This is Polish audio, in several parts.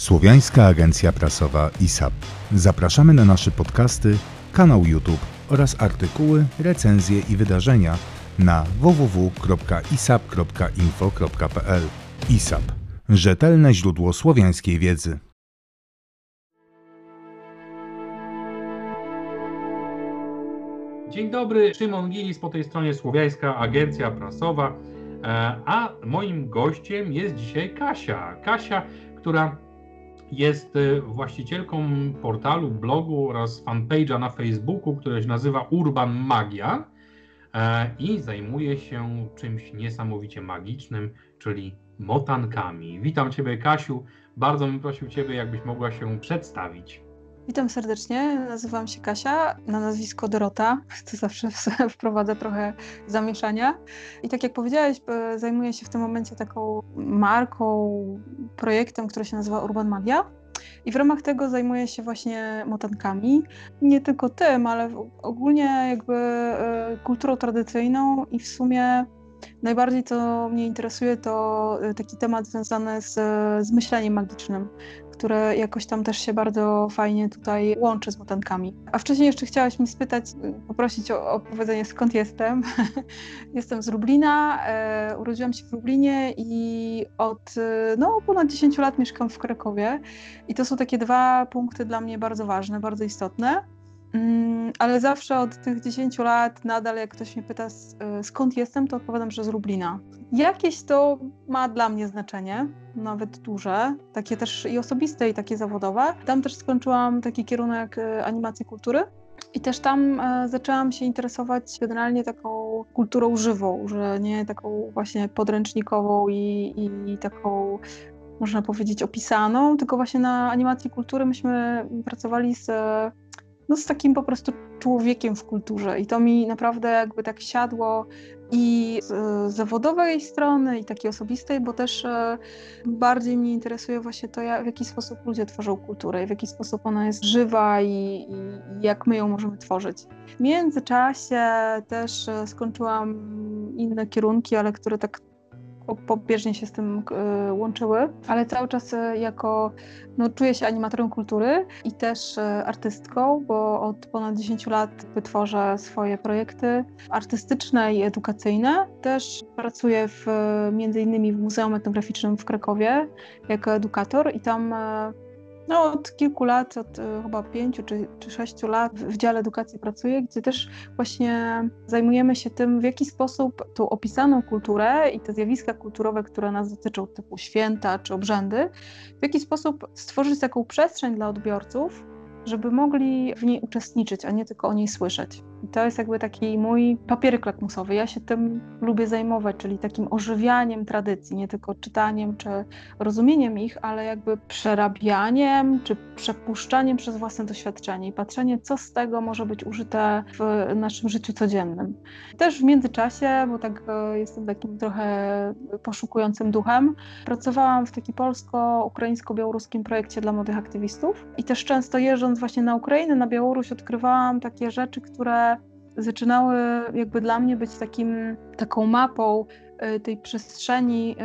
Słowiańska Agencja Prasowa ISAP. Zapraszamy na nasze podcasty, kanał YouTube oraz artykuły, recenzje i wydarzenia na www.isap.info.pl. ISAP. Rzetelne źródło słowiańskiej wiedzy. Dzień dobry, Szymon Gilis po tej stronie Słowiańska Agencja Prasowa, e, a moim gościem jest dzisiaj Kasia. Kasia, która jest e, właścicielką portalu, blogu oraz fanpage'a na Facebooku, który się nazywa Urban Magia e, i zajmuje się czymś niesamowicie magicznym, czyli motankami. Witam Ciebie, Kasiu. Bardzo bym prosił Ciebie, jakbyś mogła się przedstawić. Witam serdecznie, nazywam się Kasia, na nazwisko Dorota, to zawsze wprowadza trochę zamieszania. I tak jak powiedziałeś, zajmuję się w tym momencie taką marką, projektem, który się nazywa Urban Magia. I w ramach tego zajmuję się właśnie motankami. Nie tylko tym, ale ogólnie jakby e, kulturą tradycyjną i w sumie Najbardziej co mnie interesuje, to e, taki temat związany z, z myśleniem magicznym, które jakoś tam też się bardzo fajnie tutaj łączy z motankami. A wcześniej jeszcze chciałaś mi spytać, poprosić o, o powiedzenie skąd jestem. jestem z Lublina, e, urodziłam się w Lublinie i od no, ponad 10 lat mieszkam w Krakowie. I to są takie dwa punkty dla mnie bardzo ważne, bardzo istotne. Mm, ale zawsze od tych 10 lat nadal jak ktoś mnie pyta e, skąd jestem, to odpowiadam, że z Lublina. Jakieś to ma dla mnie znaczenie, nawet duże, takie też i osobiste i takie zawodowe. Tam też skończyłam taki kierunek e, animacji kultury. I też tam e, zaczęłam się interesować generalnie taką kulturą żywą, że nie taką właśnie podręcznikową i, i taką można powiedzieć opisaną, tylko właśnie na animacji kultury myśmy pracowali z no, z takim po prostu człowiekiem w kulturze. I to mi naprawdę jakby tak siadło i z zawodowej strony, i takiej osobistej, bo też e, bardziej mnie interesuje właśnie to, w jaki sposób ludzie tworzą kulturę, w jaki sposób ona jest żywa i, i jak my ją możemy tworzyć. W międzyczasie też e, skończyłam inne kierunki, ale które tak pobieżnie się z tym e, łączyły, ale cały czas e, jako, no czuję się animatorem kultury i też e, artystką, bo od ponad 10 lat wytworzę swoje projekty artystyczne i edukacyjne. Też pracuję w, między innymi w Muzeum Etnograficznym w Krakowie jako edukator i tam no, od kilku lat, od e, chyba pięciu czy, czy sześciu lat w dziale edukacji pracuję, gdzie też właśnie zajmujemy się tym, w jaki sposób tą opisaną kulturę i te zjawiska kulturowe, które nas dotyczą, typu święta czy obrzędy, w jaki sposób stworzyć taką przestrzeń dla odbiorców, żeby mogli w niej uczestniczyć, a nie tylko o niej słyszeć. I to jest jakby taki mój papieryk lakmusowy. Ja się tym lubię zajmować, czyli takim ożywianiem tradycji, nie tylko czytaniem czy rozumieniem ich, ale jakby przerabianiem czy przepuszczaniem przez własne doświadczenie i patrzenie, co z tego może być użyte w naszym życiu codziennym. Też w międzyczasie, bo tak e, jestem takim trochę poszukującym duchem, pracowałam w takim polsko-ukraińsko-białoruskim projekcie dla młodych aktywistów i też często jeżdżąc właśnie na Ukrainę, na Białoruś, odkrywałam takie rzeczy, które zaczynały jakby dla mnie być takim, taką mapą y, tej przestrzeni,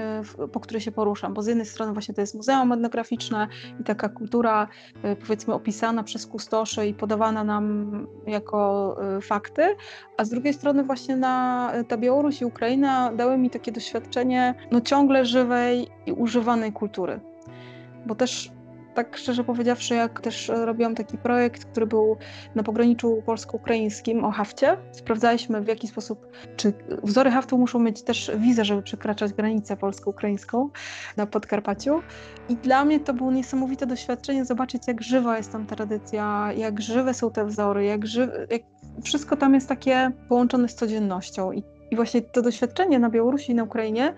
y, po której się poruszam, bo z jednej strony właśnie to jest muzeum etnograficzne i taka kultura y, powiedzmy opisana przez kustoszy i podawana nam jako fakty, a z drugiej strony właśnie na ta Białoruś i Ukraina dały mi takie doświadczenie no ciągle żywej i używanej kultury. Bo też tak szczerze powiedziawszy, jak też robiłam taki projekt, który był na pograniczu polsko-ukraińskim o hafcie, sprawdzaliśmy w jaki sposób, czy wzory haftu muszą mieć też wizę, żeby przekraczać granicę polsko-ukraińską na Podkarpaciu. I dla mnie to było niesamowite doświadczenie zobaczyć, jak żywa jest tam tradycja, jak żywe są te wzory, jak, jak wszystko tam jest takie połączone z codziennością. I, I właśnie to doświadczenie na Białorusi i na Ukrainie,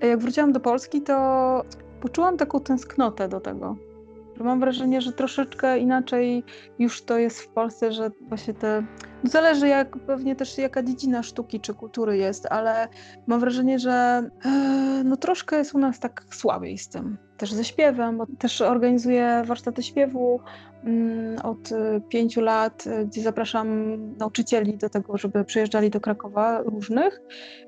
jak wróciłam do Polski, to poczułam taką tęsknotę do tego Mam wrażenie, że troszeczkę inaczej już to jest w Polsce, że właśnie te. Zależy jak pewnie też jaka dziedzina sztuki czy kultury jest, ale mam wrażenie, że e, no troszkę jest u nas tak słabiej z tym. też ze śpiewem, bo też organizuję warsztaty śpiewu mm, od y, pięciu lat, y, gdzie zapraszam nauczycieli do tego, żeby przyjeżdżali do Krakowa różnych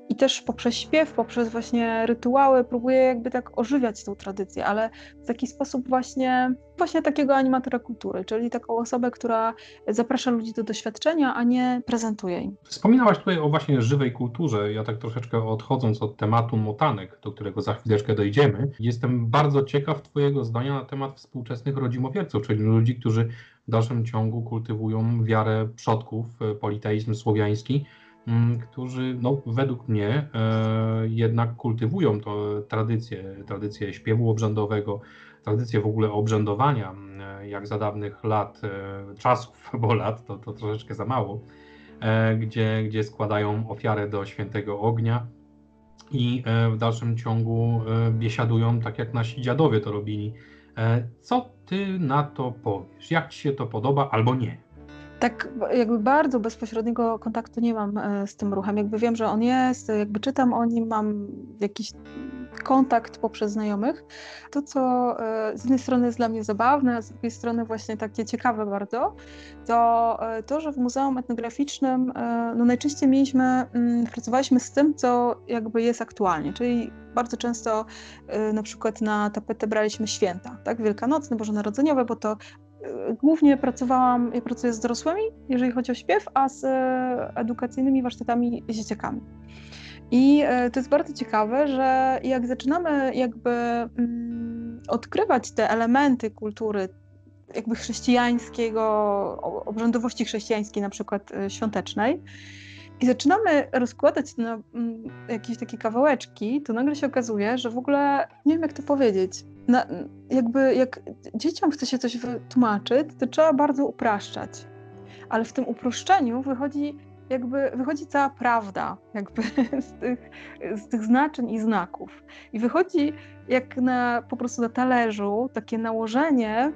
i też poprzez śpiew, poprzez właśnie rytuały próbuję jakby tak ożywiać tą tradycję, ale w taki sposób właśnie, właśnie takiego animatora kultury, czyli taką osobę, która zaprasza ludzi do doświadczenia, a nie prezentuje im. Wspominałaś tutaj o właśnie żywej kulturze. Ja tak troszeczkę odchodząc od tematu motanek, do którego za chwileczkę dojdziemy, jestem bardzo ciekaw Twojego zdania na temat współczesnych rodzimowierców, czyli ludzi, którzy w dalszym ciągu kultywują wiarę przodków, e, politeizm słowiański, mm, którzy no, według mnie e, jednak kultywują to tradycję, tradycję śpiewu obrzędowego, tradycję w ogóle obrzędowania, mm, jak za dawnych lat, e, czasów, bo lat to, to troszeczkę za mało, e, gdzie, gdzie składają ofiarę do świętego ognia i e, w dalszym ciągu e, biesiadują, tak jak nasi dziadowie to robili. E, co ty na to powiesz? Jak ci się to podoba albo nie? Tak jakby bardzo bezpośredniego kontaktu nie mam z tym ruchem. Jakby wiem, że on jest, jakby czytam o nim, mam jakiś kontakt poprzez znajomych. To, co z jednej strony jest dla mnie zabawne, a z drugiej strony właśnie takie ciekawe bardzo, to to, że w Muzeum Etnograficznym no najczęściej mieliśmy, mm, pracowaliśmy z tym, co jakby jest aktualnie, czyli bardzo często na przykład na tapetę braliśmy święta, tak, wielkanocne, bożonarodzeniowe, bo to głównie pracowałam, ja pracuję z dorosłymi, jeżeli chodzi o śpiew, a z edukacyjnymi warsztatami z dzieciakami. I e, to jest bardzo ciekawe, że jak zaczynamy jakby mm, odkrywać te elementy kultury, jakby chrześcijańskiego, obrzędowości chrześcijańskiej, na przykład e, świątecznej, i zaczynamy rozkładać na mm, jakieś takie kawałeczki, to nagle się okazuje, że w ogóle nie wiem, jak to powiedzieć. Na, jakby jak dzieciom chce się coś wytłumaczyć, to trzeba bardzo upraszczać. Ale w tym uproszczeniu wychodzi jakby wychodzi cała prawda jakby z tych, z tych znaczeń i znaków. I wychodzi jak na, po prostu na talerzu takie nałożenie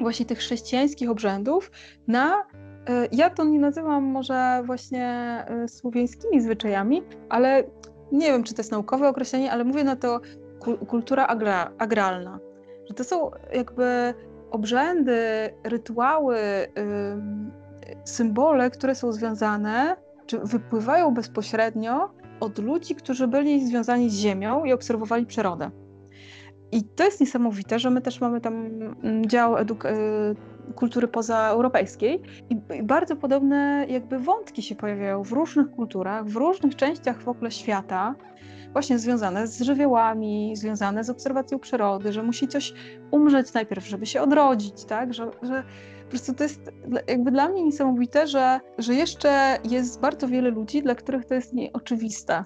właśnie tych chrześcijańskich obrzędów na e, ja to nie nazywam może właśnie e, słowiańskimi zwyczajami, ale nie wiem, czy to jest naukowe określenie, ale mówię na to kultura agra, agralna. Że to są jakby obrzędy, rytuały, symbole, które są związane, czy wypływają bezpośrednio od ludzi, którzy byli związani z ziemią i obserwowali przyrodę. I to jest niesamowite, że my też mamy tam mm, dział eduk- y, kultury pozaeuropejskiej i bardzo podobne jakby wątki się pojawiają w różnych kulturach, w różnych częściach w ogóle świata, właśnie związane z żywiołami, związane z obserwacją przyrody, że musi coś umrzeć najpierw, żeby się odrodzić, tak? Że, że po prostu to jest jakby dla mnie niesamowite, że, że jeszcze jest bardzo wiele ludzi, dla których to jest nieoczywiste,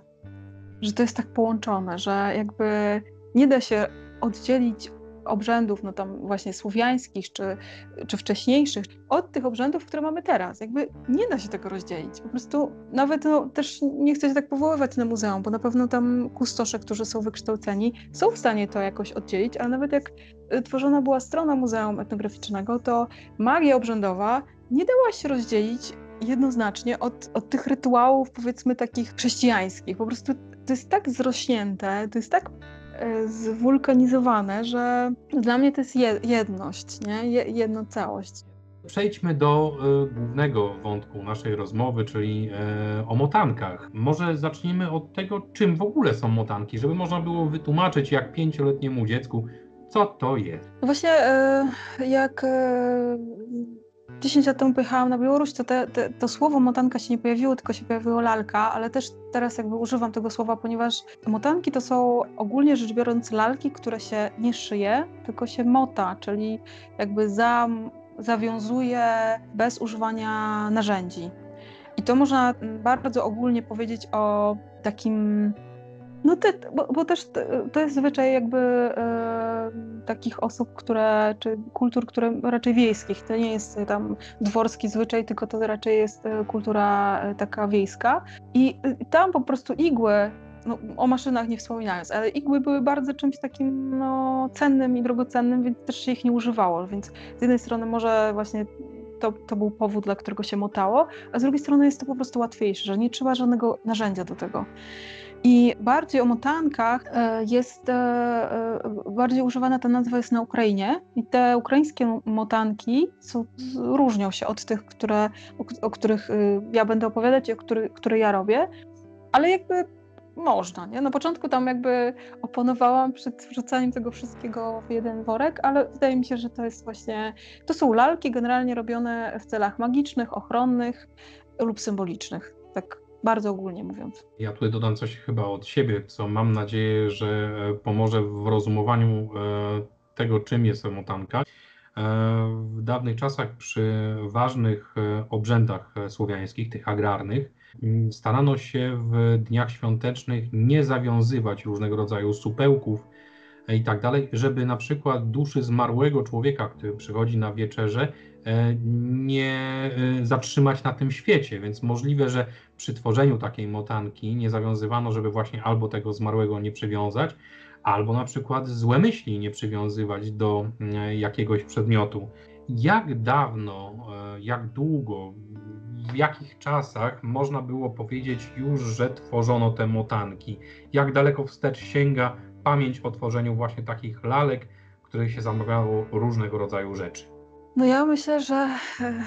że to jest tak połączone, że jakby nie da się oddzielić obrzędów, no tam właśnie słowiańskich czy, czy wcześniejszych, od tych obrzędów, które mamy teraz. Jakby nie da się tego rozdzielić. Po prostu nawet no, też nie chcę się tak powoływać na muzeum, bo na pewno tam kustosze, którzy są wykształceni, są w stanie to jakoś oddzielić, ale nawet jak y, tworzona była strona Muzeum Etnograficznego, to magia obrzędowa nie dała się rozdzielić jednoznacznie od, od tych rytuałów, powiedzmy, takich chrześcijańskich. Po prostu to jest tak zrośnięte, to jest tak E, zwulkanizowane, że dla mnie to jest jedność, nie? jedno całość. Przejdźmy do y, głównego wątku naszej rozmowy, czyli y, o motankach. Może zacznijmy od tego, czym w ogóle są motanki, żeby można było wytłumaczyć jak pięcioletniemu dziecku, co to jest. Właśnie y, jak 10 lat temu pojechałam na Białoruś, to te, te, to słowo motanka się nie pojawiło, tylko się pojawiło lalka, ale też teraz jakby używam tego słowa, ponieważ motanki to są ogólnie rzecz biorąc lalki, które się nie szyje, tylko się mota, czyli jakby za, zawiązuje bez używania narzędzi. I to można bardzo ogólnie powiedzieć o takim no te, bo, bo, też to jest zwyczaj jakby e, takich osób, które, czy kultur, które raczej wiejskich. To nie jest tam dworski zwyczaj, tylko to raczej jest e, kultura e, taka wiejska. I e, tam po prostu igły, no, o maszynach nie wspominając, ale igły były bardzo czymś takim no, cennym i drogocennym, więc też się ich nie używało. Więc z jednej strony może właśnie to, to był powód, dla którego się motało, a z drugiej strony jest to po prostu łatwiejsze, że nie trzeba żadnego narzędzia do tego. I bardziej o motankach e, jest, e, e, bardziej używana ta nazwa jest na Ukrainie. I te ukraińskie motanki są, różnią się od tych, które, o, o których y, ja będę opowiadać i który, które ja robię, ale jakby można, nie? Na początku tam jakby oponowałam przed wrzucaniem tego wszystkiego w jeden worek, ale wydaje mi się, że to jest właśnie, to są lalki generalnie robione w celach magicznych, ochronnych lub symbolicznych, tak bardzo ogólnie mówiąc. Ja tutaj dodam coś chyba od siebie, co mam nadzieję, że pomoże w rozumowaniu e, tego, czym jest emotanka. E, w dawnych czasach przy ważnych e, obrzędach słowiańskich, tych agrarnych, Mm, starano się w dniach świątecznych nie zawiązywać różnego rodzaju supełków e, i tak dalej, żeby na przykład duszy zmarłego człowieka, który przychodzi na wieczerze, e, nie e, zatrzymać na tym świecie, więc możliwe, że przy tworzeniu takiej motanki nie zawiązywano, żeby właśnie albo tego zmarłego nie przywiązać, albo na przykład złe myśli nie przywiązywać do jakiegoś przedmiotu. Jak dawno, jak długo w jakich czasach można było powiedzieć już, że tworzono te motanki? Jak daleko wstecz sięga pamięć o tworzeniu właśnie takich lalek, w których się zamawiało różnego rodzaju rzeczy? No ja myślę, że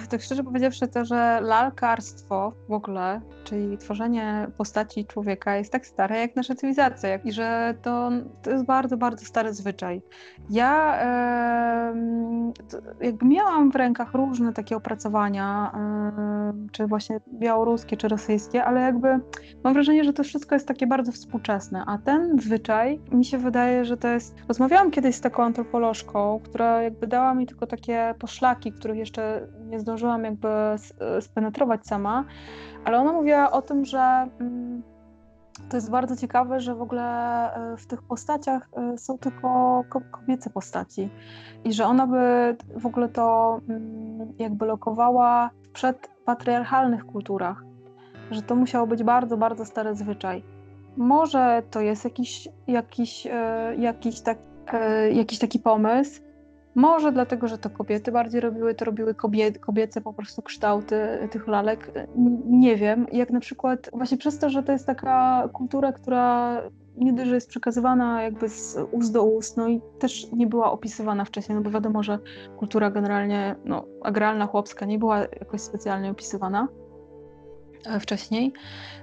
tak szczerze powiedziawszy to, że lalkarstwo w ogóle, czyli tworzenie postaci człowieka jest tak stare jak nasza cywilizacja i że to, to jest bardzo, bardzo stary zwyczaj. Ja e, jakby miałam w rękach różne takie opracowania, e, czy właśnie białoruskie, czy rosyjskie, ale jakby mam wrażenie, że to wszystko jest takie bardzo współczesne, a ten zwyczaj mi się wydaje, że to jest... Rozmawiałam kiedyś z taką antropolożką, która jakby dała mi tylko takie szlaki, których jeszcze nie zdążyłam jakby spenetrować sama, ale ona mówiła o tym, że mm, to jest bardzo ciekawe, że w ogóle e, w tych postaciach e, są tylko kobiece postaci i że ona by w ogóle to mm, jakby lokowała w przedpatriarchalnych kulturach, że to musiało być bardzo, bardzo stary zwyczaj. Może to jest jakiś, jakiś, e, jakiś, tak, jakiś taki pomysł, może dlatego, że to kobiety bardziej robiły, to robiły kobiety, kobiece po prostu kształty tych lalek. Nie wiem, jak na przykład właśnie przez to, że to jest taka kultura, która nie dość, że jest przekazywana jakby z ust do ust, no i też nie była opisywana wcześniej, no bo wiadomo, że kultura generalnie, no, agralna, chłopska nie była jakoś specjalnie opisywana e, wcześniej,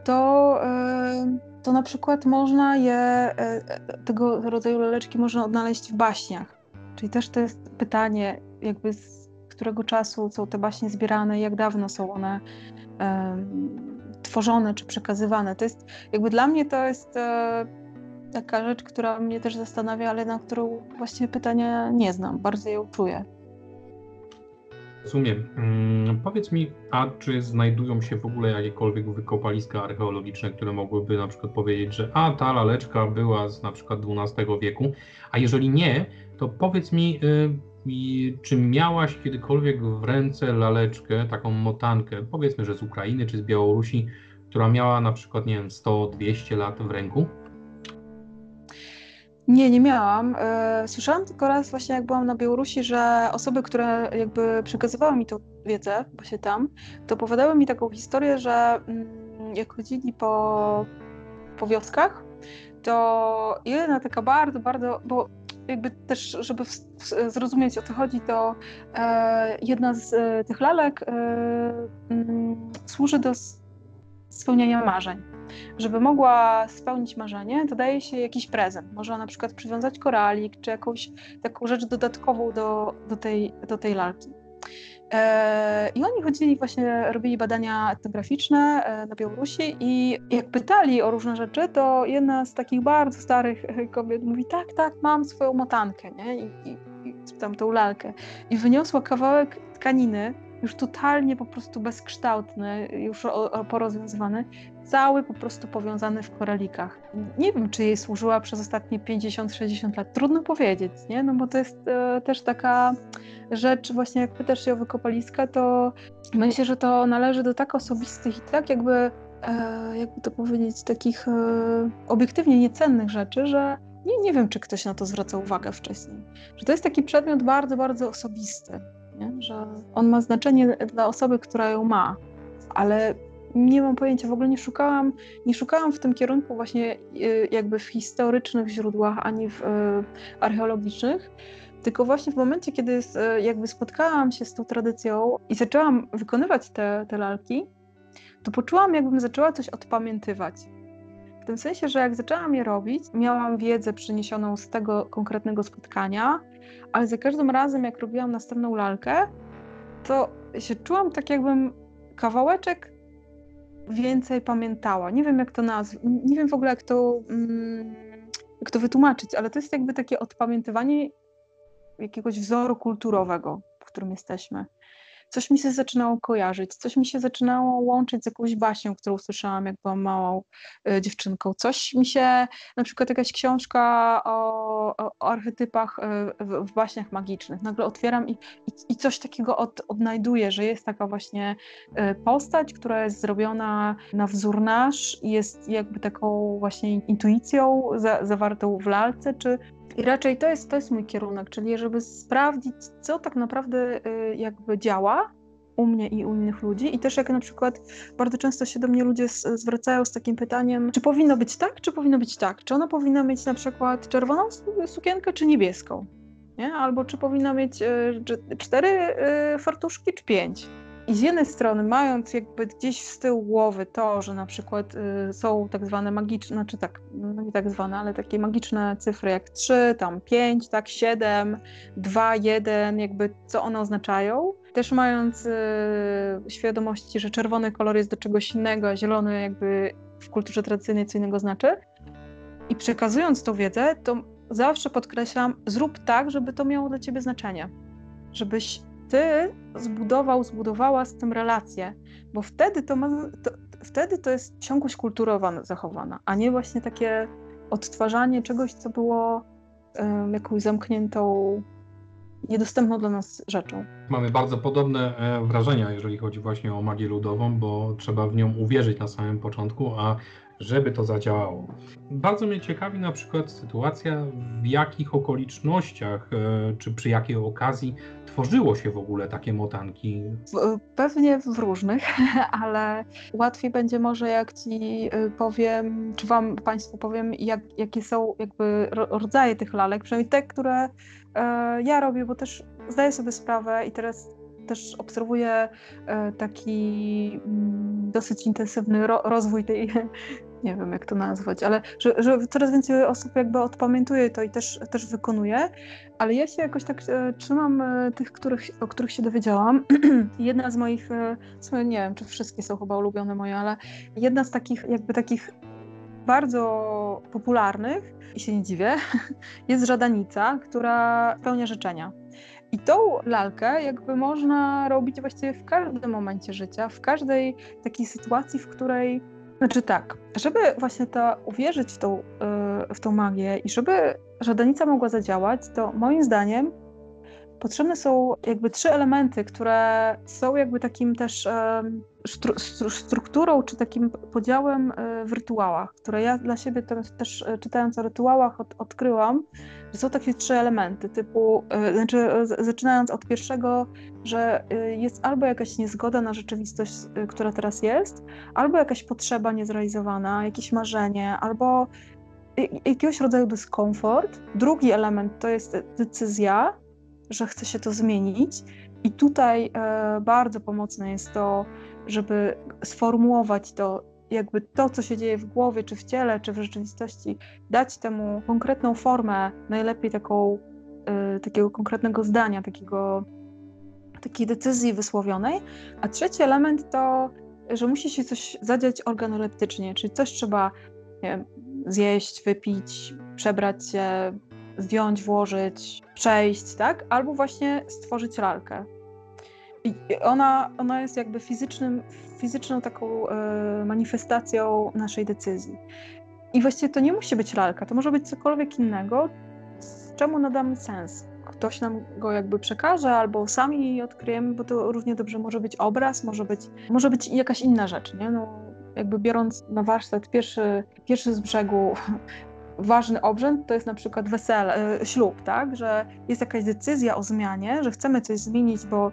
to, e, to na przykład można je, e, tego rodzaju laleczki można odnaleźć w baśniach. Czyli też to jest pytanie, jakby z którego czasu są te baśnie zbierane, jak dawno są one tworzone czy przekazywane. To jest, jakby dla mnie to jest e, taka rzecz, która mnie też zastanawia, ale na którą właściwie pytania nie znam, bardzo ją czuję. Rozumiem. Hmm, powiedz mi, a czy znajdują się w ogóle jakiekolwiek wykopaliska archeologiczne, które mogłyby na przykład powiedzieć, że a ta laleczka była z na przykład XII wieku, a jeżeli nie, to powiedz mi, y, czy miałaś kiedykolwiek w ręce laleczkę, taką motankę, powiedzmy, że z Ukrainy czy z Białorusi, która miała na przykład, nie wiem, 100-200 lat w ręku? Nie, nie miałam. E, słyszałam tylko raz właśnie jak byłam na Białorusi, że osoby, które jakby przekazywały mi tą wiedzę właśnie tam, to opowiadały mi taką historię, że mm, jak chodzili po, po wioskach, to jedna taka bardzo, bardzo, bo jakby też, żeby w, w, zrozumieć o co chodzi, to e, jedna z e, tych lalek e, mm, służy do spełniania marzeń. Żeby mogła spełnić marzenie, to daje się jakiś prezent. Można na przykład przywiązać koralik, czy jakąś taką rzecz dodatkową do, do, tej, do tej lalki. E, I oni chodzili właśnie, robili badania etnograficzne e, na Białorusi i jak pytali o różne rzeczy, to jedna z takich bardzo starych kobiet mówi, tak, tak, mam swoją motankę, nie? I, i, i tą lalkę. I wyniosła kawałek tkaniny, już totalnie po prostu bezkształtny, już porozwiązywany, cały po prostu powiązany w koralikach. Nie wiem, czy jej służyła przez ostatnie 50-60 lat. Trudno powiedzieć, nie? No bo to jest e, też taka rzecz, właśnie jak pytasz się o wykopaliska, to myślę, że to należy do tak osobistych i tak jakby, e, jakby to powiedzieć, takich e, obiektywnie niecennych rzeczy, że nie, nie wiem, czy ktoś na to zwraca uwagę wcześniej. Że to jest taki przedmiot bardzo, bardzo osobisty, nie? że on ma znaczenie dla osoby, która ją ma, ale nie mam pojęcia, w ogóle nie szukałam, nie szukałam w tym kierunku właśnie y, jakby w historycznych źródłach, ani w y, archeologicznych, tylko właśnie w momencie, kiedy y, jakby spotkałam się z tą tradycją i zaczęłam wykonywać te, te lalki, to poczułam, jakbym zaczęła coś odpamiętywać. W tym sensie, że jak zaczęłam je robić, miałam wiedzę przyniesioną z tego konkretnego spotkania, ale za każdym razem, jak robiłam następną lalkę, to się czułam tak, jakbym kawałeczek więcej pamiętała. Nie wiem, jak to nazwać, nie wiem w ogóle, jak to, mm, jak to wytłumaczyć, ale to jest jakby takie odpamiętywanie jakiegoś wzoru kulturowego, w którym jesteśmy coś mi się zaczynało kojarzyć, coś mi się zaczynało łączyć z jakąś baśnią, którą słyszałam, jak byłam małą y, dziewczynką. Coś mi się, na przykład jakaś książka o, o, archetypach y, w, baśniach magicznych. Nagle otwieram i, i, i coś takiego od, odnajduję, że jest taka właśnie y, postać, która jest zrobiona na wzór nasz, jest jakby taką właśnie intuicją za, zawartą w lalce, czy i raczej to jest, to jest mój kierunek, czyli żeby sprawdzić, co tak naprawdę y, jakby działa u mnie i u innych ludzi. I też jak na przykład bardzo często się do mnie ludzie zwracają z takim pytaniem, czy powinno być tak, czy powinno być tak? Czy ona powinna mieć na przykład czerwoną sukienkę, czy niebieską? Nie? Albo czy powinna mieć y, cztery y, fartuszki, czy pięć? I z jednej strony, mając jakby gdzieś z tyłu głowy to, że na przykład y, są tak zwane magiczne, znaczy tak, no nie tak zwane, ale takie magiczne cyfry jak 3, tam 5, tak, 7, 2, 1, jakby co one oznaczają. Też mając y, świadomości, że czerwony kolor jest do czegoś innego, a zielony jakby w kulturze tradycyjnej co innego znaczy. I przekazując tą wiedzę, to zawsze podkreślam, zrób tak, żeby to miało dla ciebie znaczenie. Żebyś ty zbudował, zbudowała z tym relację, bo wtedy to, ma, to, wtedy to jest ciągłość kulturowa zachowana, a nie właśnie takie odtwarzanie czegoś, co było um, jakąś zamkniętą, niedostępną dla nas rzeczą. Mamy bardzo podobne e, wrażenia, jeżeli chodzi właśnie o magię ludową, bo trzeba w nią uwierzyć na samym początku, a żeby to zadziałało. Bardzo mnie ciekawi na przykład sytuacja, w jakich okolicznościach e, czy przy jakiej okazji tworzyło się w ogóle takie motanki? Pewnie w różnych, ale łatwiej będzie może jak ci e, powiem, czy wam Państwu powiem, jak, jakie są jakby rodzaje tych lalek, przynajmniej te, które ja robię, bo też zdaję sobie sprawę i teraz też obserwuję taki mm, dosyć intensywny rozwój tej, nie wiem jak to nazwać, ale że, że coraz więcej osób jakby odpamiętuje to i też, też wykonuje, ale ja się jakoś tak e, trzymam e, tych, których, o których się dowiedziałam. jedna z moich, e, nie wiem, czy wszystkie są chyba ulubione moje, ale jedna z takich jakby takich bardzo popularnych, i się nie dziwię, jest żadanica, która spełnia życzenia. I tą lalkę jakby można robić właściwie w każdym momencie życia, w każdej takiej sytuacji, w której znaczy tak, żeby właśnie to uwierzyć w tą, yy, w tą magię i żeby żadanica mogła zadziałać, to moim zdaniem potrzebne są jakby trzy elementy, które są jakby takim też stru strukturą czy takim podziałem e, w rytuałach, które ja dla siebie teraz też e, czytając o rytuałach od, odkryłam, że są takie trzy elementy, typu, e, znaczy zaczynając od pierwszego, że jest albo jakaś niezgoda na rzeczywistość, która teraz jest, albo jakaś potrzeba niezrealizowana, jakieś marzenie, albo jakiegoś rodzaju dyskomfort. Drugi element to jest decyzja, że chce się to zmienić. I tutaj e, bardzo pomocne jest to, żeby sformułować to, jakby to, co się dzieje w głowie, czy w ciele, czy w rzeczywistości, dać temu konkretną formę, najlepiej taką, e, takiego konkretnego zdania, takiego, takiej decyzji wysłowionej. A trzeci element to, że musi się coś zadziać organoleptycznie, czyli coś trzeba wiem, zjeść, wypić, przebrać się, zdjąć, włożyć, przejść, tak? Albo właśnie stworzyć lalkę. I ona, ona jest jakby fizycznym, fizyczną taką e, manifestacją naszej decyzji. I właściwie to nie musi być lalka, to może być cokolwiek innego, czemu nadamy sens. Ktoś nam go jakby przekaże, albo sami odkryjemy, bo to równie dobrze może być obraz, może być, może być jakaś inna rzecz, nie? No, jakby biorąc na warsztat pierwszy, pierwszy z brzegu ważny obrzęd to jest na przykład wesele, e, ślub, tak? Że jest jakaś decyzja o zmianie, że chcemy coś zmienić, bo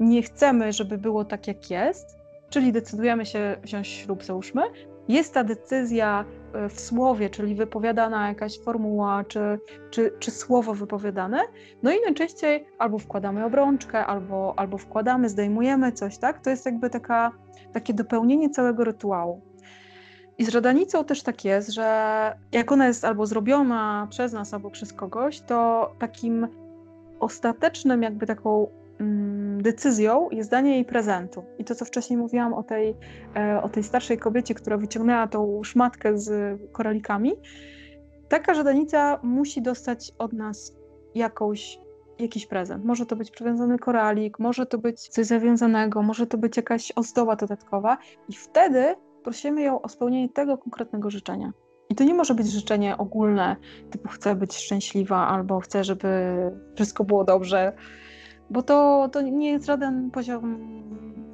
nie chcemy, żeby było tak, jak jest, czyli decydujemy się wziąć ślub, załóżmy, jest ta decyzja e, w słowie, czyli wypowiadana jakaś formuła, czy, czy, czy słowo wypowiadane, no i najczęściej albo wkładamy obrączkę, albo, albo wkładamy, zdejmujemy coś, tak? To jest jakby taka, takie dopełnienie całego rytuału. I z radanicą też tak jest, że jak ona jest albo zrobiona przez nas, albo przez kogoś, to takim ostatecznym, jakby taką mm, decyzją jest danie jej prezentu. I to, co wcześniej mówiłam o tej, e, o tej starszej kobiecie, która wyciągnęła tą szmatkę z koralikami, taka żadanica musi dostać od nas jakąś, jakiś prezent. Może to być przywiązany koralik, może to być coś zawiązanego, może to być jakaś ozdoba dodatkowa i wtedy prosimy ją o spełnienie tego konkretnego życzenia. I to nie może być życzenie ogólne, typu chcę być szczęśliwa albo chcę, żeby wszystko było dobrze, bo to, to nie jest żaden poziom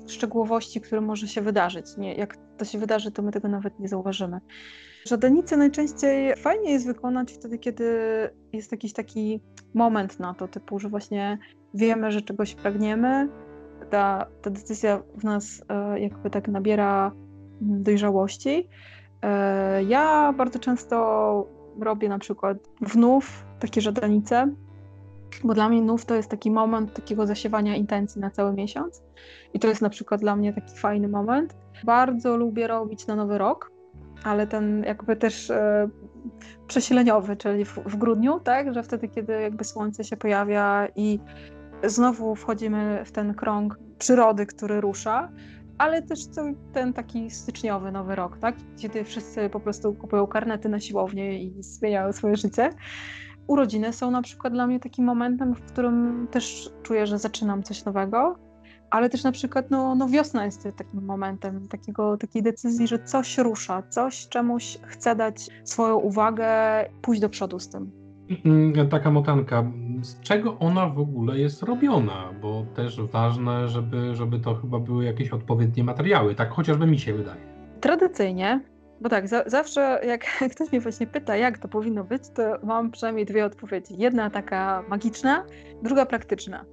szczegółowości, który może się wydarzyć. Nie, jak to się wydarzy, to my tego nawet nie zauważymy. Żadenicę najczęściej fajnie jest wykonać wtedy, kiedy jest jakiś taki moment na to, typu, że właśnie wiemy, że czegoś pragniemy, ta, ta decyzja w nas e, jakby tak nabiera dojrzałości. E, ja bardzo często robię na przykład wnów takie żadanice, bo dla mnie nów to jest taki moment takiego zasiewania intencji na cały miesiąc. I to jest na przykład dla mnie taki fajny moment. Bardzo lubię robić na nowy rok, ale ten jakby też e, przesileniowy, czyli w, w, grudniu, tak, że wtedy, kiedy jakby słońce się pojawia i znowu wchodzimy w ten krąg przyrody, który rusza, ale też ten taki styczniowy nowy rok, tak? Kiedy wszyscy po prostu kupują karnety na siłownię i zmieniają swoje życie. Urodziny są na przykład dla mnie takim momentem, w którym też czuję, że zaczynam coś nowego, ale też na przykład no, no wiosna jest takim momentem takiego, takiej decyzji, że coś rusza, coś czemuś chce dać swoją uwagę, pójść do przodu z tym. Mm, taka motanka, z czego ona w ogóle jest robiona? Bo też ważne, żeby, żeby to chyba były jakieś odpowiednie materiały, tak chociażby mi się wydaje. Tradycyjnie, bo tak, za, zawsze jak ktoś mnie właśnie pyta, jak to powinno być, to mam przynajmniej dwie odpowiedzi. Jedna taka magiczna, druga praktyczna.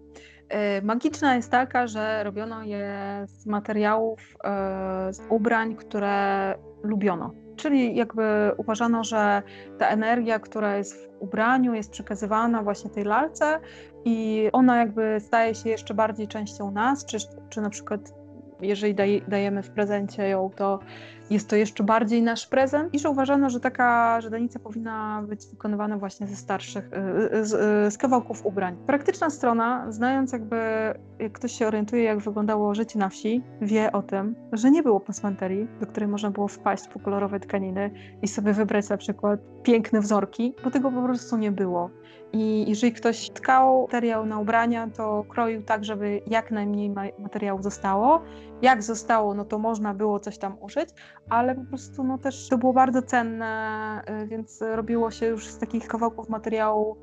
E, magiczna jest taka, że robiono je z materiałów, e, z ubrań, które lubiono Czyli jakby uważano, że ta energia, która jest w ubraniu, jest przekazywana właśnie tej lalce i ona jakby staje się jeszcze bardziej częścią nas, czy, czy na przykład jeżeli daj, dajemy w prezencie ją, to jest to jeszcze bardziej nasz prezent i że uważano, że taka żadanica powinna być wykonywana właśnie ze starszych, y, y, z, y, z, kawałków ubrań. Praktyczna strona, znając jakby, jak ktoś się orientuje, jak wyglądało życie na wsi, wie o tym, że nie było pasmanterii, do której można było wpaść po kolorowe tkaniny i sobie wybrać na przykład piękne wzorki, bo tego po prostu nie było. I jeżeli ktoś tkał materiał na ubrania, to kroił tak, żeby jak najmniej materiału zostało. Jak zostało, no to można było coś tam uszyć, ale po prostu no też to było bardzo cenne, y, więc robiło się już z takich kawałków materiału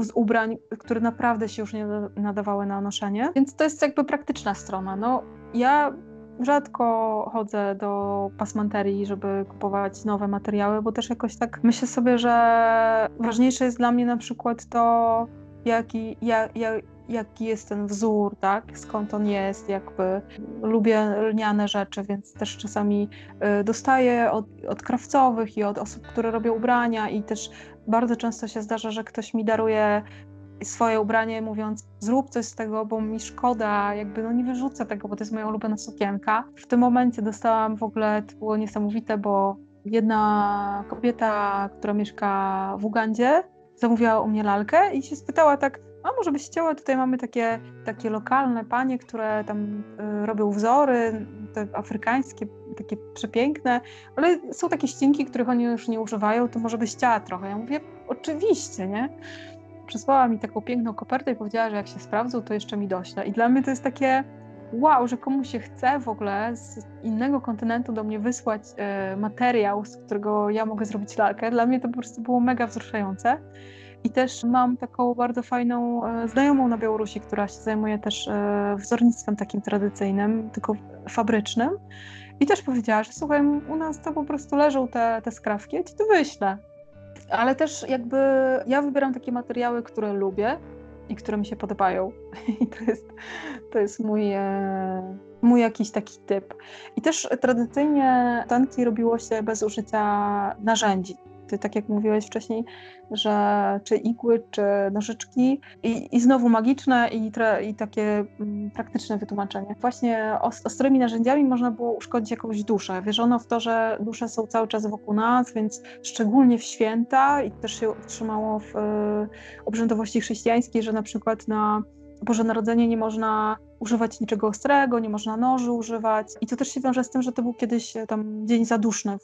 y, z ubrań, które naprawdę się już nie nadawały na noszenie. Więc to jest jakby praktyczna strona. No, ja rzadko chodzę do pasmanterii, żeby kupować nowe materiały, bo też jakoś tak myślę sobie, że ważniejsze jest dla mnie na przykład to, jaki, jak, jak, jaki jest ten wzór, tak? skąd on jest, jakby lubię lniane rzeczy, więc też czasami y, dostaję od, od krawcowych i od osób, które robią ubrania i też bardzo często się zdarza, że ktoś mi daruje swoje ubranie, mówiąc zrób coś z tego, bo mi szkoda, jakby no nie wyrzucę tego, bo to jest moja ulubiona sukienka. W tym momencie dostałam w ogóle, to było niesamowite, bo jedna kobieta, która mieszka w Ugandzie, zamówiła u mnie lalkę i się spytała tak, a może byś chciała, tutaj mamy takie, takie lokalne panie, które tam y, robią wzory, te afrykańskie, takie przepiękne, ale są takie ścinki, których oni już nie używają, to może byś chciała trochę. Ja mówię, oczywiście, nie? Przysłała mi taką piękną kopertę i powiedziała, że jak się sprawdzą, to jeszcze mi dośle. I dla mnie to jest takie wow, że komuś się chce w ogóle z innego kontynentu do mnie wysłać e, materiał, z którego ja mogę zrobić lalkę. Dla mnie to po prostu było mega wzruszające. I też mam taką bardzo fajną e, znajomą na Białorusi, która się zajmuje też e, wzornictwem takim tradycyjnym, tylko fabrycznym. I też powiedziała, że słuchaj, u nas to po prostu leżą te, te skrawki, ja ci to wyślę ale też jakby ja wybieram takie materiały, które lubię i które mi się podobają. I to jest, to jest mój, e, mój jakiś taki typ. I też tradycyjnie tanki robiło się bez użycia narzędzi. Ty, tak jak mówiłeś wcześniej, że czy igły, czy nożyczki i, i znowu magiczne i, i takie mm, praktyczne wytłumaczenie. Właśnie ostrymi narzędziami można było uszkodzić jakąś duszę. Wierzono w to, że dusze są cały czas wokół nas, więc szczególnie w święta i też się utrzymało w y, obrzędowości chrześcijańskiej, że na przykład na Boże Narodzenie nie można używać niczego ostrego, nie można noży używać. I to też się wiąże z tym, że to był kiedyś e, tam dzień zaduszny,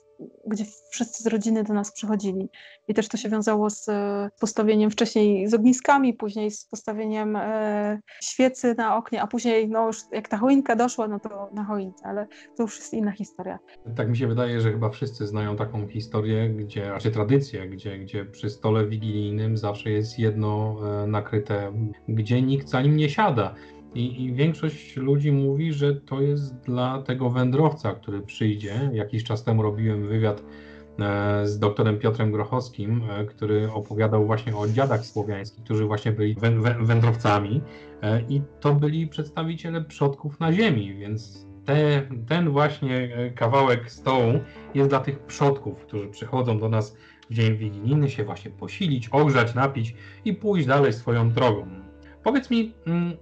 gdzie wszyscy z rodziny do nas przychodzili. I też to się wiązało z e, postawieniem wcześniej z ogniskami, później z postawieniem e, świecy na oknie, a później no już jak ta choinka doszła, no to na choince, ale to już jest inna historia. Tak mi się wydaje, że chyba wszyscy znają taką historię, gdzie, raczej tradycję, gdzie, gdzie przy stole wigilijnym zawsze jest jedno e, nakryte, gdzie nikt za nim nie siada. I, I, większość ludzi mówi, że to jest dla tego wędrowca, który przyjdzie. Jakiś czas temu robiłem wywiad e, z doktorem Piotrem Grochowskim, e, który opowiadał właśnie o dziadach słowiańskich, którzy właśnie byli wędrowcami e, i to byli przedstawiciele przodków na ziemi, więc te, ten właśnie kawałek stołu jest dla tych przodków, którzy przychodzą do nas w dzień wigilijny się właśnie posilić, ogrzać, napić i pójść dalej swoją drogą. Powiedz mi, mm,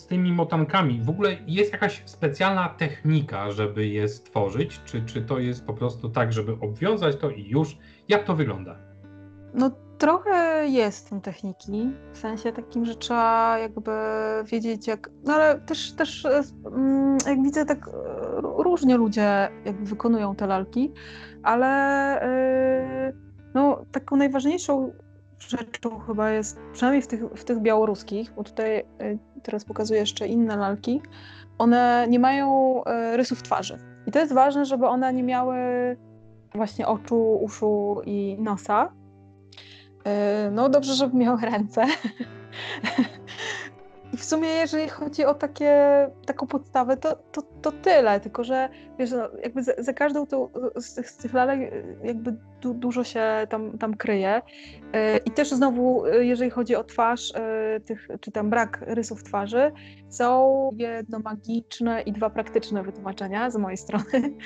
z tymi motankami, w ogóle jest jakaś specjalna technika, żeby je stworzyć? Czy, czy to jest po prostu tak, żeby obwiązać to i już? Jak to wygląda? No trochę jest w tym techniki, w sensie takim, że trzeba jakby wiedzieć jak, no ale też, też mm, jak widzę tak e, różnie ludzie jakby wykonują te lalki, ale e, no taką najważniejszą rzeczą chyba jest, przynajmniej w tych, w tych białoruskich, bo tutaj e, teraz pokazuję jeszcze inne lalki, one nie mają e, rysów twarzy. I to jest ważne, żeby one nie miały właśnie oczu, uszu i nosa. E, no dobrze, żeby miały ręce. I w sumie, jeżeli chodzi o takie, taką podstawę, to, to, to tyle, tylko że wiesz, no, jakby za, za każdą tą, z, tych, z tych lalek jakby du, dużo się tam, tam kryje. E, I też znowu, e, jeżeli chodzi o twarz, tych, czy tam brak rysów twarzy, są jedno magiczne i dwa praktyczne wytłumaczenia z mojej strony.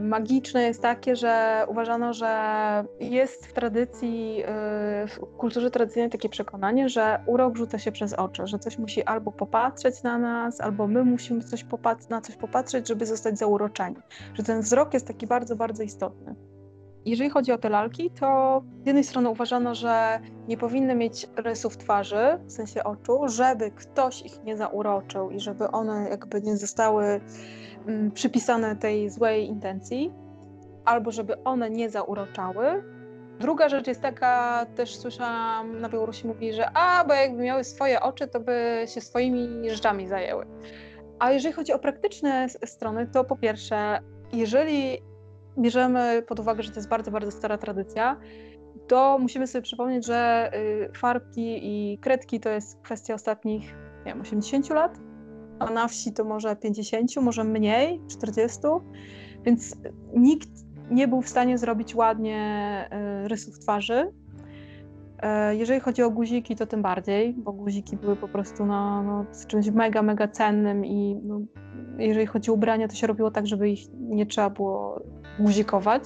Magiczne jest takie, że uważano, że jest w tradycji, w kulturze tradycyjnej takie przekonanie, że urok rzuca się przez oczy, że coś musi albo popatrzeć na nas, albo my musimy coś na coś popatrzeć, żeby zostać zauroczeni. Że ten wzrok jest taki bardzo, bardzo istotny. Jeżeli chodzi o te lalki, to z jednej strony uważano, że nie powinny mieć rysów twarzy, w sensie oczu, żeby ktoś ich nie zauroczył i żeby one jakby nie zostały mm, przypisane tej złej intencji, albo żeby one nie zauroczały. Druga rzecz jest taka, też słyszałam na Białorusi mówi, że a, bo jakby miały swoje oczy, to by się swoimi rzeczami zajęły. A jeżeli chodzi o praktyczne strony, to po pierwsze, jeżeli bierzemy pod uwagę, że to jest bardzo, bardzo stara tradycja, to musimy sobie przypomnieć, że y, farbki i kredki to jest kwestia ostatnich, nie wiem, 80 lat, a na wsi to może 50, może mniej, 40, więc nikt nie był w stanie zrobić ładnie y, rysów twarzy. E, jeżeli chodzi o guziki, to tym bardziej, bo guziki były po prostu no, no, czymś mega, mega cennym i no, jeżeli chodzi o ubrania, to się robiło tak, żeby ich nie trzeba było guzikować,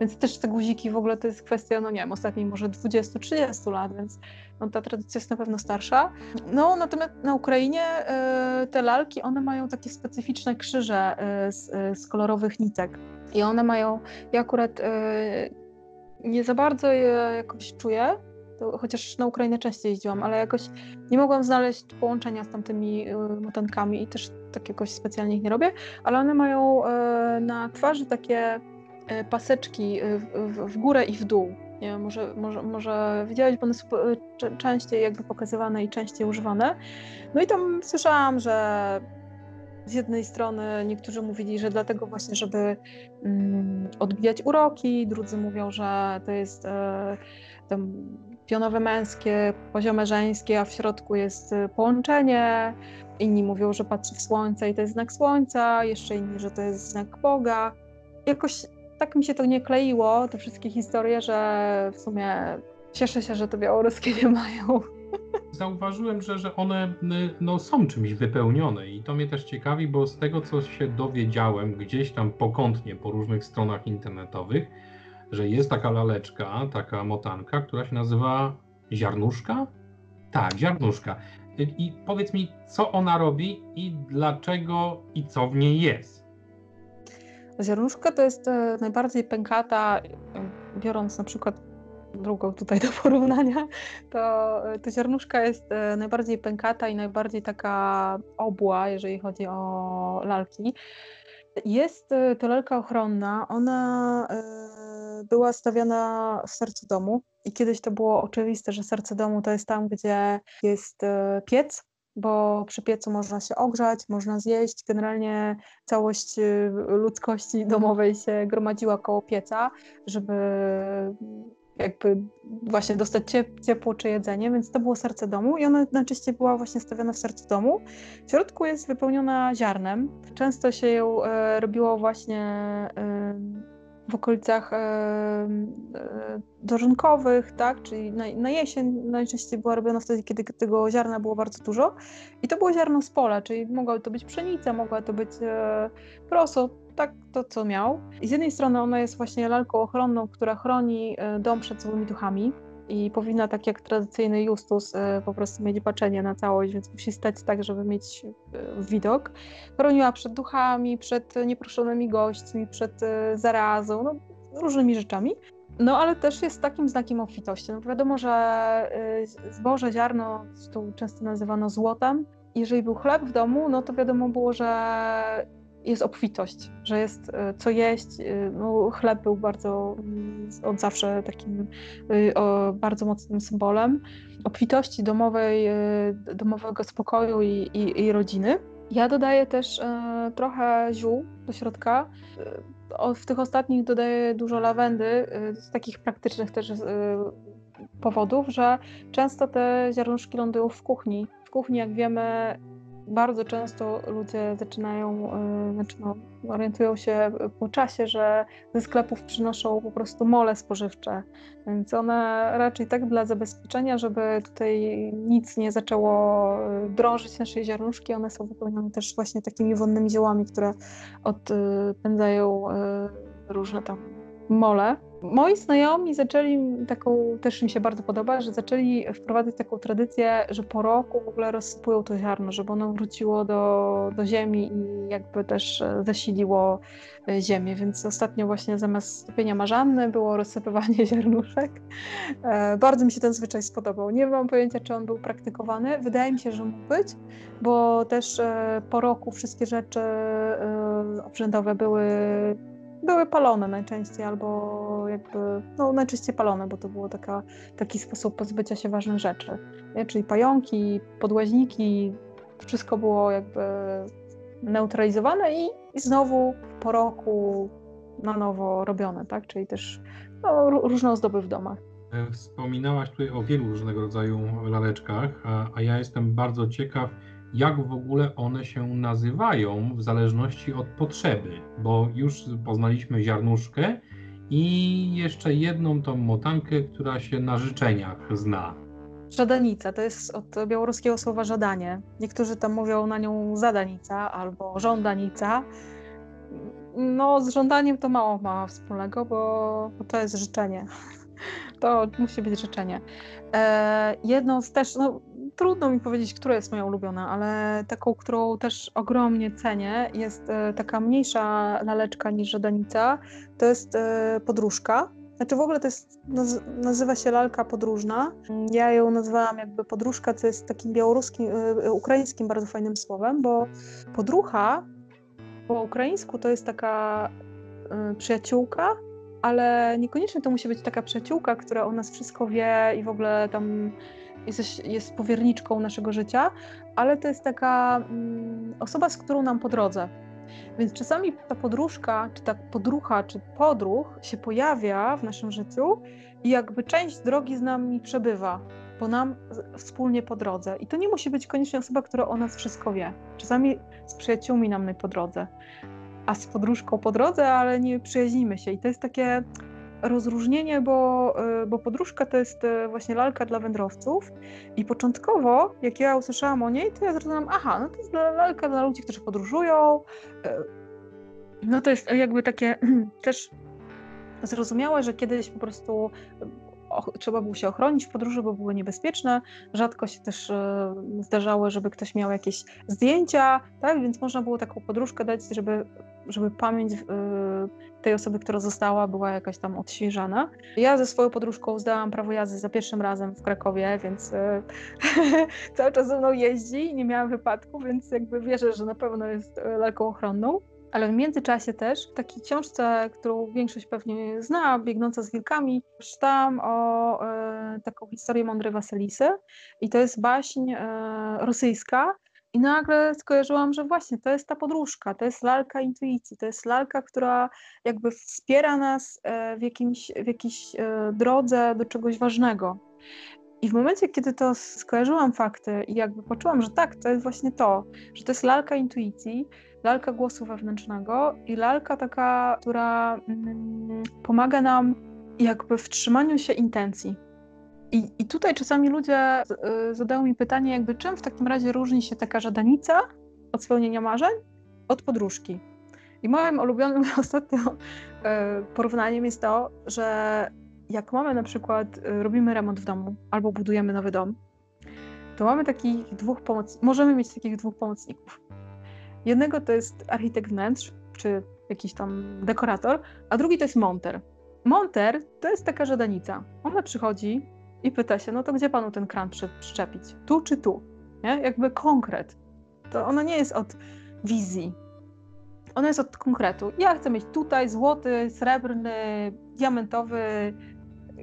więc też te guziki w ogóle to jest kwestia, no nie wiem, ostatniej może 20-30 lat, więc no, ta tradycja jest na pewno starsza. No natomiast na Ukrainie y, te lalki, one mają takie specyficzne krzyże y, z, y, z, kolorowych nitek i one mają, ja akurat nie za bardzo je jakoś czuję, to, chociaż na Ukrainę częściej jeździłam, ale jakoś nie mogłam znaleźć połączenia z tamtymi motankami i też tak jakoś specjalnie ich nie robię, ale one mają e, na twarzy takie e, paseczki e, w, w górę i w dół. Nie wiem, może, może, może widziałeś, bo one są częściej jakby pokazywane i częściej używane. No i tam słyszałam, że z jednej strony niektórzy mówili, że dlatego właśnie, żeby mm, odbijać uroki, drudzy mówią, że to jest e, tam pionowe męskie, poziome żeńskie, a w środku jest połączenie. Inni mówią, że patrzy w słońce i to jest znak słońca, jeszcze inni, że to jest znak Boga. Jakoś tak mi się to nie kleiło, te wszystkie historie, że w sumie cieszę się, że to białoruskie nie mają. zauważyłem, że, że one no, są czymś wypełnione i to mnie też ciekawi, bo z tego, co się dowiedziałem gdzieś tam pokątnie po różnych stronach internetowych, że jest taka laleczka, taka motanka, która się nazywa ziarnuszka? Tak, ziarnuszka. I powiedz mi, co ona robi i dlaczego i co w niej jest? Ziarnuszka to jest e, najbardziej pękata, e, biorąc na przykład drugą tutaj do porównania, to, e, to ziarnuszka jest najbardziej pękata i najbardziej taka obła, jeżeli chodzi o lalki. Jest to lalka ochronna. Ona była stawiana w sercu domu i kiedyś to było oczywiste, że serce domu to jest tam, gdzie jest piec, bo przy piecu można się ogrzać, można zjeść. Generalnie całość y, ludzkości domowej się gromadziła koło pieca, żeby jakby właśnie dostać ciepło czy jedzenie, więc to było serce domu i ona najczęściej była właśnie stawiana w sercu domu. W środku jest wypełniona ziarnem. Często się ją e, robiło właśnie e, w okolicach e, dożynkowych, tak? czyli na, na, jesień najczęściej była robiona wtedy, kiedy tego ziarna było bardzo dużo. I to było ziarno z pola, czyli mogła to być pszenica, mogła to być e, proso, tak to co miał. I z jednej strony ona jest właśnie lalką ochronną, która chroni e, dom przed złymi duchami, i powinna, tak jak tradycyjny Justus, e, po prostu mieć baczenie na całość, więc musi stać tak, żeby mieć e, widok. Chroniła przed duchami, przed nieproszonymi gośćmi, przed e, zarazą, no, różnymi rzeczami. No ale też jest takim znakiem obfitości. No, wiadomo, że zboże, ziarno, tu często nazywano złotem. Jeżeli był chleb w domu, no to wiadomo było, że jest obfitość, że jest e, co jeść. E, no, chleb był bardzo mm, od zawsze takim e, bardzo mocnym symbolem obfitości domowej, domowego spokoju i, i, i rodziny. Ja dodaję też trochę ziół do środka. w tych ostatnich dodaję dużo lawendy, z takich praktycznych też powodów, że często te ziarnuszki lądują w kuchni. W kuchni, jak wiemy, bardzo często ludzie zaczynają, e, znaczy no, orientują się po czasie, że ze sklepów przynoszą po prostu mole spożywcze, więc one raczej tak dla zabezpieczenia, żeby tutaj nic nie zaczęło e, drążyć naszej ziarnuszki, one są wypełnione też właśnie takimi wonnymi ziołami, które odpędzają e, różne tam mole. Moi znajomi zaczęli taką, też mi się bardzo podoba, że zaczęli wprowadzać taką tradycję, że po roku w ogóle rozsypują to ziarno, żeby ono wróciło do, do ziemi i jakby też e, zasiliło e, ziemię. Więc ostatnio właśnie zamiast stopienia marzanny było rozsypywanie ziarnuszek. E, bardzo mi się ten zwyczaj spodobał. Nie mam pojęcia, czy on był praktykowany. Wydaje mi się, że mógł być, bo też po roku wszystkie rzeczy obrzędowe były były palone najczęściej, albo jakby, no najczęściej palone, bo to był taki sposób pozbycia się ważnych rzeczy. Nie? Czyli pająki, podłaźniki, wszystko było jakby neutralizowane i, i znowu po roku na nowo robione, tak? Czyli też no, różne ozdoby w domach. E, wspominałaś tutaj o wielu różnego rodzaju laleczkach, a, a ja jestem bardzo ciekaw, jak w ogóle one się nazywają w zależności od potrzeby, bo już poznaliśmy ziarnuszkę i jeszcze jedną tą motankę, która się na życzeniach zna. Żadanica to jest od białoruskiego słowa żadanie. Niektórzy tam mówią na nią zadanica albo żądanica. No, z żądaniem to mało ma wspólnego, bo, to jest życzenie. To musi być życzenie. E, jedną z też, no, trudno mi powiedzieć, która jest moja ulubiona, ale taką, którą też ogromnie cenię, jest e, taka mniejsza laleczka niż żadanica. To jest e, podróżka. Znaczy w ogóle to jest, nazywa się lalka podróżna. Ja ją nazwałam jakby podróżka, co jest takim białoruskim, e, ukraińskim bardzo fajnym słowem, bo podrócha po ukraińsku to jest taka przyjaciółka, ale niekoniecznie to musi być taka przyjaciółka, która o nas wszystko wie i w ogóle tam jest, jest powierniczką naszego życia, ale to jest taka mm, osoba, z którą nam po drodze. Więc czasami ta podróżka, czy ta podrucha, czy podruch się pojawia w naszym życiu i jakby część drogi z nami przebywa, bo nam wspólnie po drodze. I to nie musi być koniecznie osoba, która o nas wszystko wie. Czasami z przyjaciółmi nam po drodze, a z podróżką po drodze, ale nie przyjaźnimy się. I to jest takie rozróżnienie, bo, y, bo podróżka to jest y, właśnie lalka dla wędrowców i początkowo, jak ja usłyszałam o niej, to ja zrozumiałam, aha, no to jest lalka dla ludzi, którzy podróżują. Y, no to jest jakby takie też zrozumiałe, że kiedyś po prostu trzeba było się ochronić w podróży, bo były niebezpieczne. Rzadko się też e, zdarzało, żeby ktoś miał jakieś zdjęcia, tak? Więc można było taką podróżkę dać, żeby, żeby pamięć e, tej osoby, która została, była jakaś tam odświeżana. Ja ze swoją podróżką zdałam prawo jazdy za pierwszym razem w Krakowie, więc e, cały czas ze mną jeździ i nie miałam wypadku, więc jakby wierzę, że na pewno jest lalką ochronną. Ale w międzyczasie też w takiej książce, którą większość pewnie zna, Biegnąca z wilkami, czytałam o e, taką historię Mądrej Wasylisy i to jest baśń e, rosyjska i nagle skojarzyłam, że właśnie to jest ta podróżka, to jest lalka intuicji, to jest lalka, która jakby wspiera nas e, w, jakimś, w jakiejś e, drodze do czegoś ważnego. I w momencie, kiedy to skojarzyłam fakty i jakby poczułam, że tak, to jest właśnie to, że to jest lalka intuicji, lalka głosu wewnętrznego i lalka taka, która mm, pomaga nam jakby w trzymaniu się intencji. I, I tutaj czasami ludzie y, zadają mi pytanie, jakby czym w takim razie różni się taka żadanica od spełnienia marzeń od podróżki. I moim ulubionym ostatnio y, porównaniem jest to, że jak mamy na przykład, y, robimy remont w domu albo budujemy nowy dom, to mamy takich dwóch pomocników, możemy mieć takich dwóch pomocników. Jednego to jest architekt wnętrz, czy jakiś tam dekorator, a drugi to jest monter. Monter to jest taka żadanica. Ona przychodzi i pyta się, no to gdzie panu ten kran przy, przyczepić? Tu czy tu? Nie? Jakby konkret. To ona nie jest od wizji. Ona jest od konkretu. Ja chcę mieć tutaj złoty, srebrny, diamentowy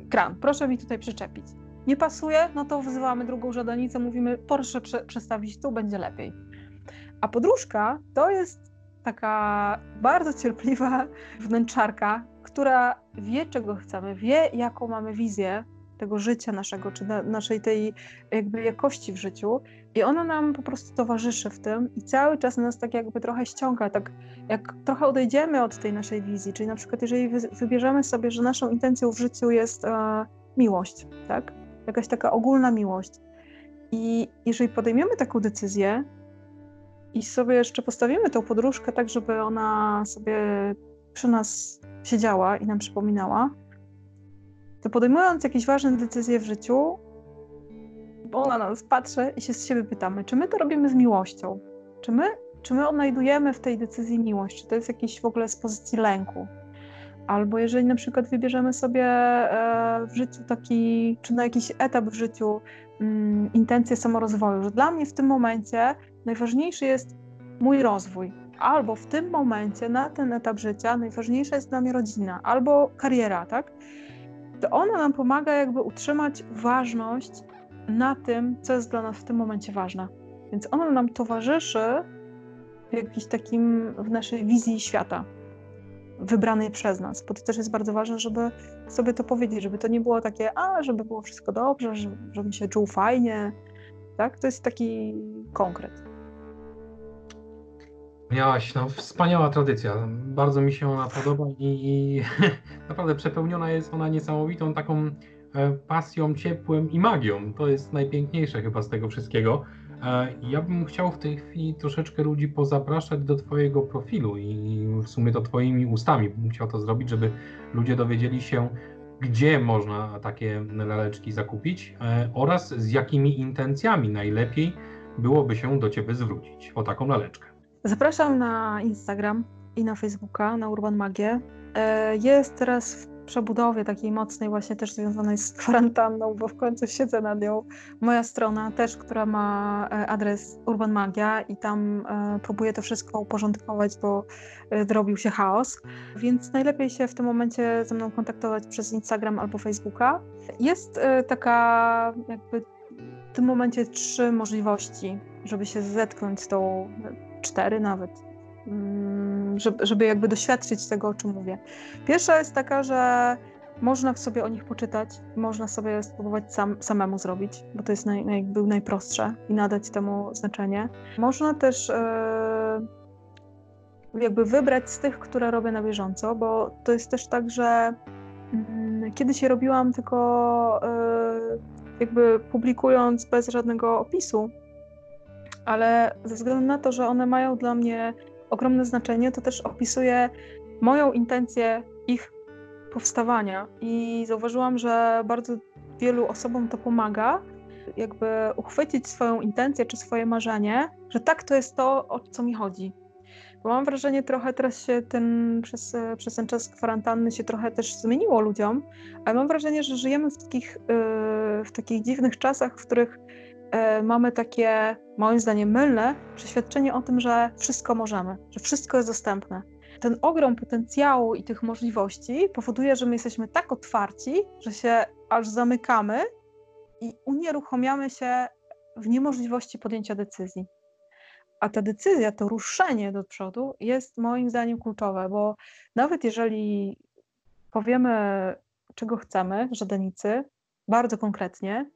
kran. Proszę mi tutaj przyczepić. Nie pasuje? No to wzywamy drugą żadanicę, mówimy, proszę przestawić tu, będzie lepiej. A podróżka to jest taka bardzo cierpliwa wnętrzarka, która wie, czego chcemy, wie, jaką mamy wizję tego życia naszego, czy na, naszej tej jakby jakości w życiu. I ona nam po prostu towarzyszy w tym i cały czas nas tak jakby trochę ściąga, tak jak trochę odejdziemy od tej naszej wizji, czyli na przykład jeżeli wy, wybierzemy sobie, że naszą intencją w życiu jest e, miłość, tak? Jakaś taka ogólna miłość. I jeżeli podejmiemy taką decyzję, i sobie jeszcze postawimy tą podróżkę tak, żeby ona sobie przy nas siedziała i nam przypominała, to podejmując jakieś ważne decyzje w życiu, ona na nas patrzy i się z siebie pytamy, czy my to robimy z miłością? Czy my, czy my odnajdujemy w tej decyzji miłość? Czy to jest jakiś w ogóle z pozycji lęku? Albo jeżeli na przykład wybierzemy sobie e, w życiu taki, czy na jakiś etap w życiu mm, intencję samorozwoju, że dla mnie w tym momencie najważniejszy jest mój rozwój, albo w tym momencie, na ten etap życia, najważniejsza jest dla mnie rodzina, albo kariera, tak? To ona nam pomaga jakby utrzymać ważność na tym, co jest dla nas w tym momencie ważne. Więc ona nam towarzyszy w jakimś takim, w naszej wizji świata, wybranej przez nas, bo to też jest bardzo ważne, żeby sobie to powiedzieć, żeby to nie było takie, a, żeby było wszystko dobrze, żebym się czuł fajnie, tak? To jest taki konkret. Miałaś, no wspaniała tradycja. Bardzo mi się ona podoba i, i naprawdę przepełniona jest ona niesamowitą taką e, pasją, ciepłem i magią. To jest najpiękniejsze chyba z tego wszystkiego. E, ja bym chciał w tej chwili troszeczkę ludzi pozapraszać do Twojego profilu i w sumie to Twoimi ustami bym chciał to zrobić, żeby ludzie dowiedzieli się, gdzie można takie laleczki zakupić e, oraz z jakimi intencjami najlepiej byłoby się do Ciebie zwrócić o taką laleczkę. Zapraszam na Instagram i na Facebooka, na Urban Magię. E, jest teraz w przebudowie takiej mocnej, właśnie też związanej z kwarantanną, bo w końcu siedzę nad nią. Moja strona też, która ma e, adres Urban Magia i tam e, próbuję to wszystko uporządkować, bo zrobił się chaos. Więc najlepiej się w tym momencie ze mną kontaktować przez Instagram albo Facebooka. Jest taka jakby w tym momencie trzy możliwości, żeby się zetknąć z tą cztery nawet, mm, żeby, żeby jakby doświadczyć tego, o czym mówię. Pierwsza jest taka, że można sobie o nich poczytać, można sobie spróbować sam, samemu zrobić, bo to jest naj, naj, był najprostsze i nadać temu znaczenie. Można też e, jakby wybrać z tych, które robię na bieżąco, bo to jest też tak, że mm, kiedyś robiłam tylko y, jakby publikując bez żadnego opisu, ale ze względu na to, że one mają dla mnie ogromne znaczenie, to też opisuję moją intencję ich powstawania i zauważyłam, że bardzo wielu osobom to pomaga, jakby uchwycić swoją intencję czy swoje marzenie, że tak to jest to, o co mi chodzi. Bo mam wrażenie, trochę teraz się ten, przez, przez ten czas kwarantanny się trochę też zmieniło ludziom, ale mam wrażenie, że żyjemy w takich, w takich dziwnych czasach, w których mamy takie, moim zdaniem, mylne przeświadczenie o tym, że wszystko możemy, że wszystko jest dostępne. Ten ogrom potencjału i tych możliwości powoduje, że my jesteśmy tak otwarci, że się aż zamykamy i unieruchamiamy się w niemożliwości podjęcia decyzji. A ta decyzja, to ruszenie do przodu jest moim zdaniem kluczowe, bo nawet jeżeli powiemy, czego chcemy, żadenicy, bardzo konkretnie,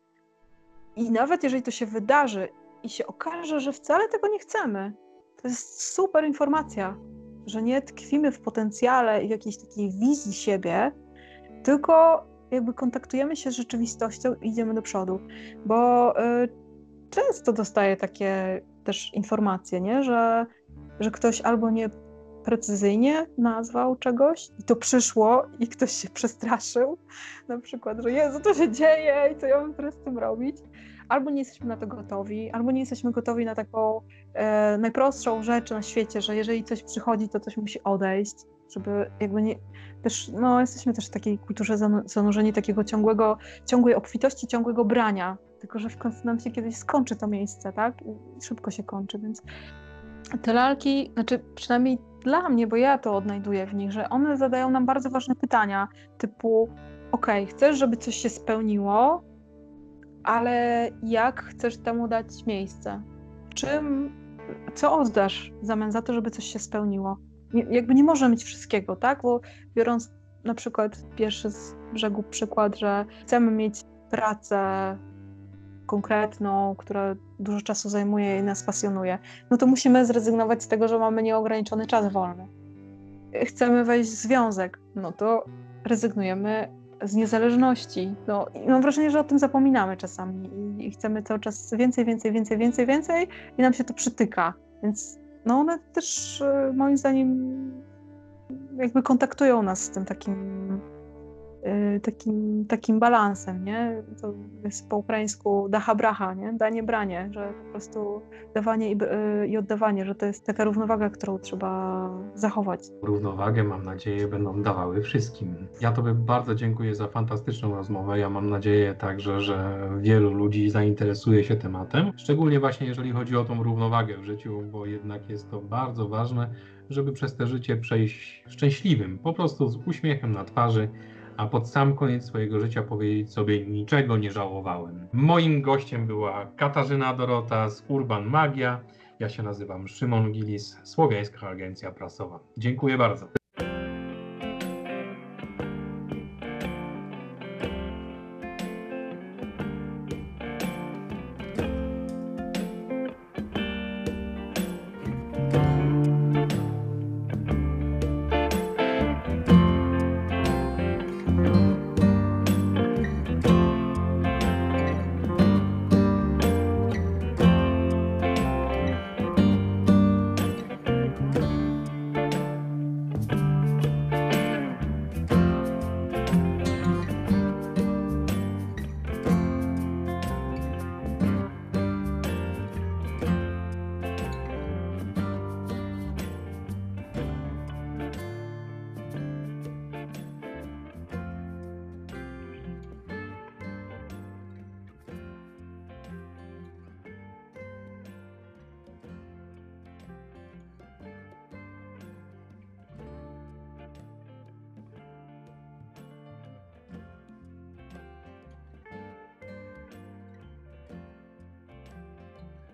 i nawet jeżeli to się wydarzy i się okaże, że wcale tego nie chcemy, to jest super informacja, że nie tkwimy w potencjale i w jakiejś takiej wizji siebie, tylko jakby kontaktujemy się z rzeczywistością i idziemy do przodu. Bo y, często dostaję takie też informacje, nie? Że, że ktoś albo nie precyzyjnie nazwał czegoś i to przyszło i ktoś się przestraszył, na przykład, że Jezu, to się dzieje i co ja mam teraz z tym robić, albo nie jesteśmy na to gotowi, albo nie jesteśmy gotowi na taką e, najprostszą rzecz na świecie, że jeżeli coś przychodzi, to coś musi odejść, żeby jakby nie, też, no jesteśmy też w takiej kulturze zanurzeni takiego ciągłego, ciągłej obfitości, ciągłego brania, tylko że w końcu nam się kiedyś skończy to miejsce, tak? I szybko się kończy, więc te lalki, znaczy przynajmniej dla mnie, bo ja to odnajduję w nich, że one zadają nam bardzo ważne pytania, typu ok, chcesz, żeby coś się spełniło, ale jak chcesz temu dać miejsce? Czym, co oddasz w zamian za to, żeby coś się spełniło? Jakby nie może mieć wszystkiego, tak? Bo biorąc na przykład pierwszy z brzegu przykład, że chcemy mieć pracę konkretną, która dużo czasu zajmuje i nas pasjonuje, no to musimy zrezygnować z tego, że mamy nieograniczony czas wolny. Chcemy wejść w związek, no to rezygnujemy z niezależności. No, mam wrażenie, że o tym zapominamy czasami i chcemy cały czas więcej, więcej, więcej, więcej, więcej i nam się to przytyka. Więc no one też e, moim zdaniem jakby kontaktują nas z tym takim takim, takim balansem, nie? To jest po ukraińsku dacha bracha, nie? Danie branie, że po prostu dawanie i, y, i oddawanie, że to jest taka równowaga, którą trzeba zachować. Równowagę mam nadzieję będą dawały wszystkim. Ja Tobie bardzo dziękuję za fantastyczną rozmowę. Ja mam nadzieję także, że wielu ludzi zainteresuje się tematem, szczególnie właśnie jeżeli chodzi o tą równowagę w życiu, bo jednak jest to bardzo ważne, żeby przez te życie przejść szczęśliwym, po prostu z uśmiechem na twarzy a pod sam koniec swojego życia powiedzieć sobie niczego nie żałowałem. Moim gościem była Katarzyna Dorota z Urban Magia. Ja się nazywam Szymon Gilis, Słowiańska Agencja Prasowa. Dziękuję bardzo.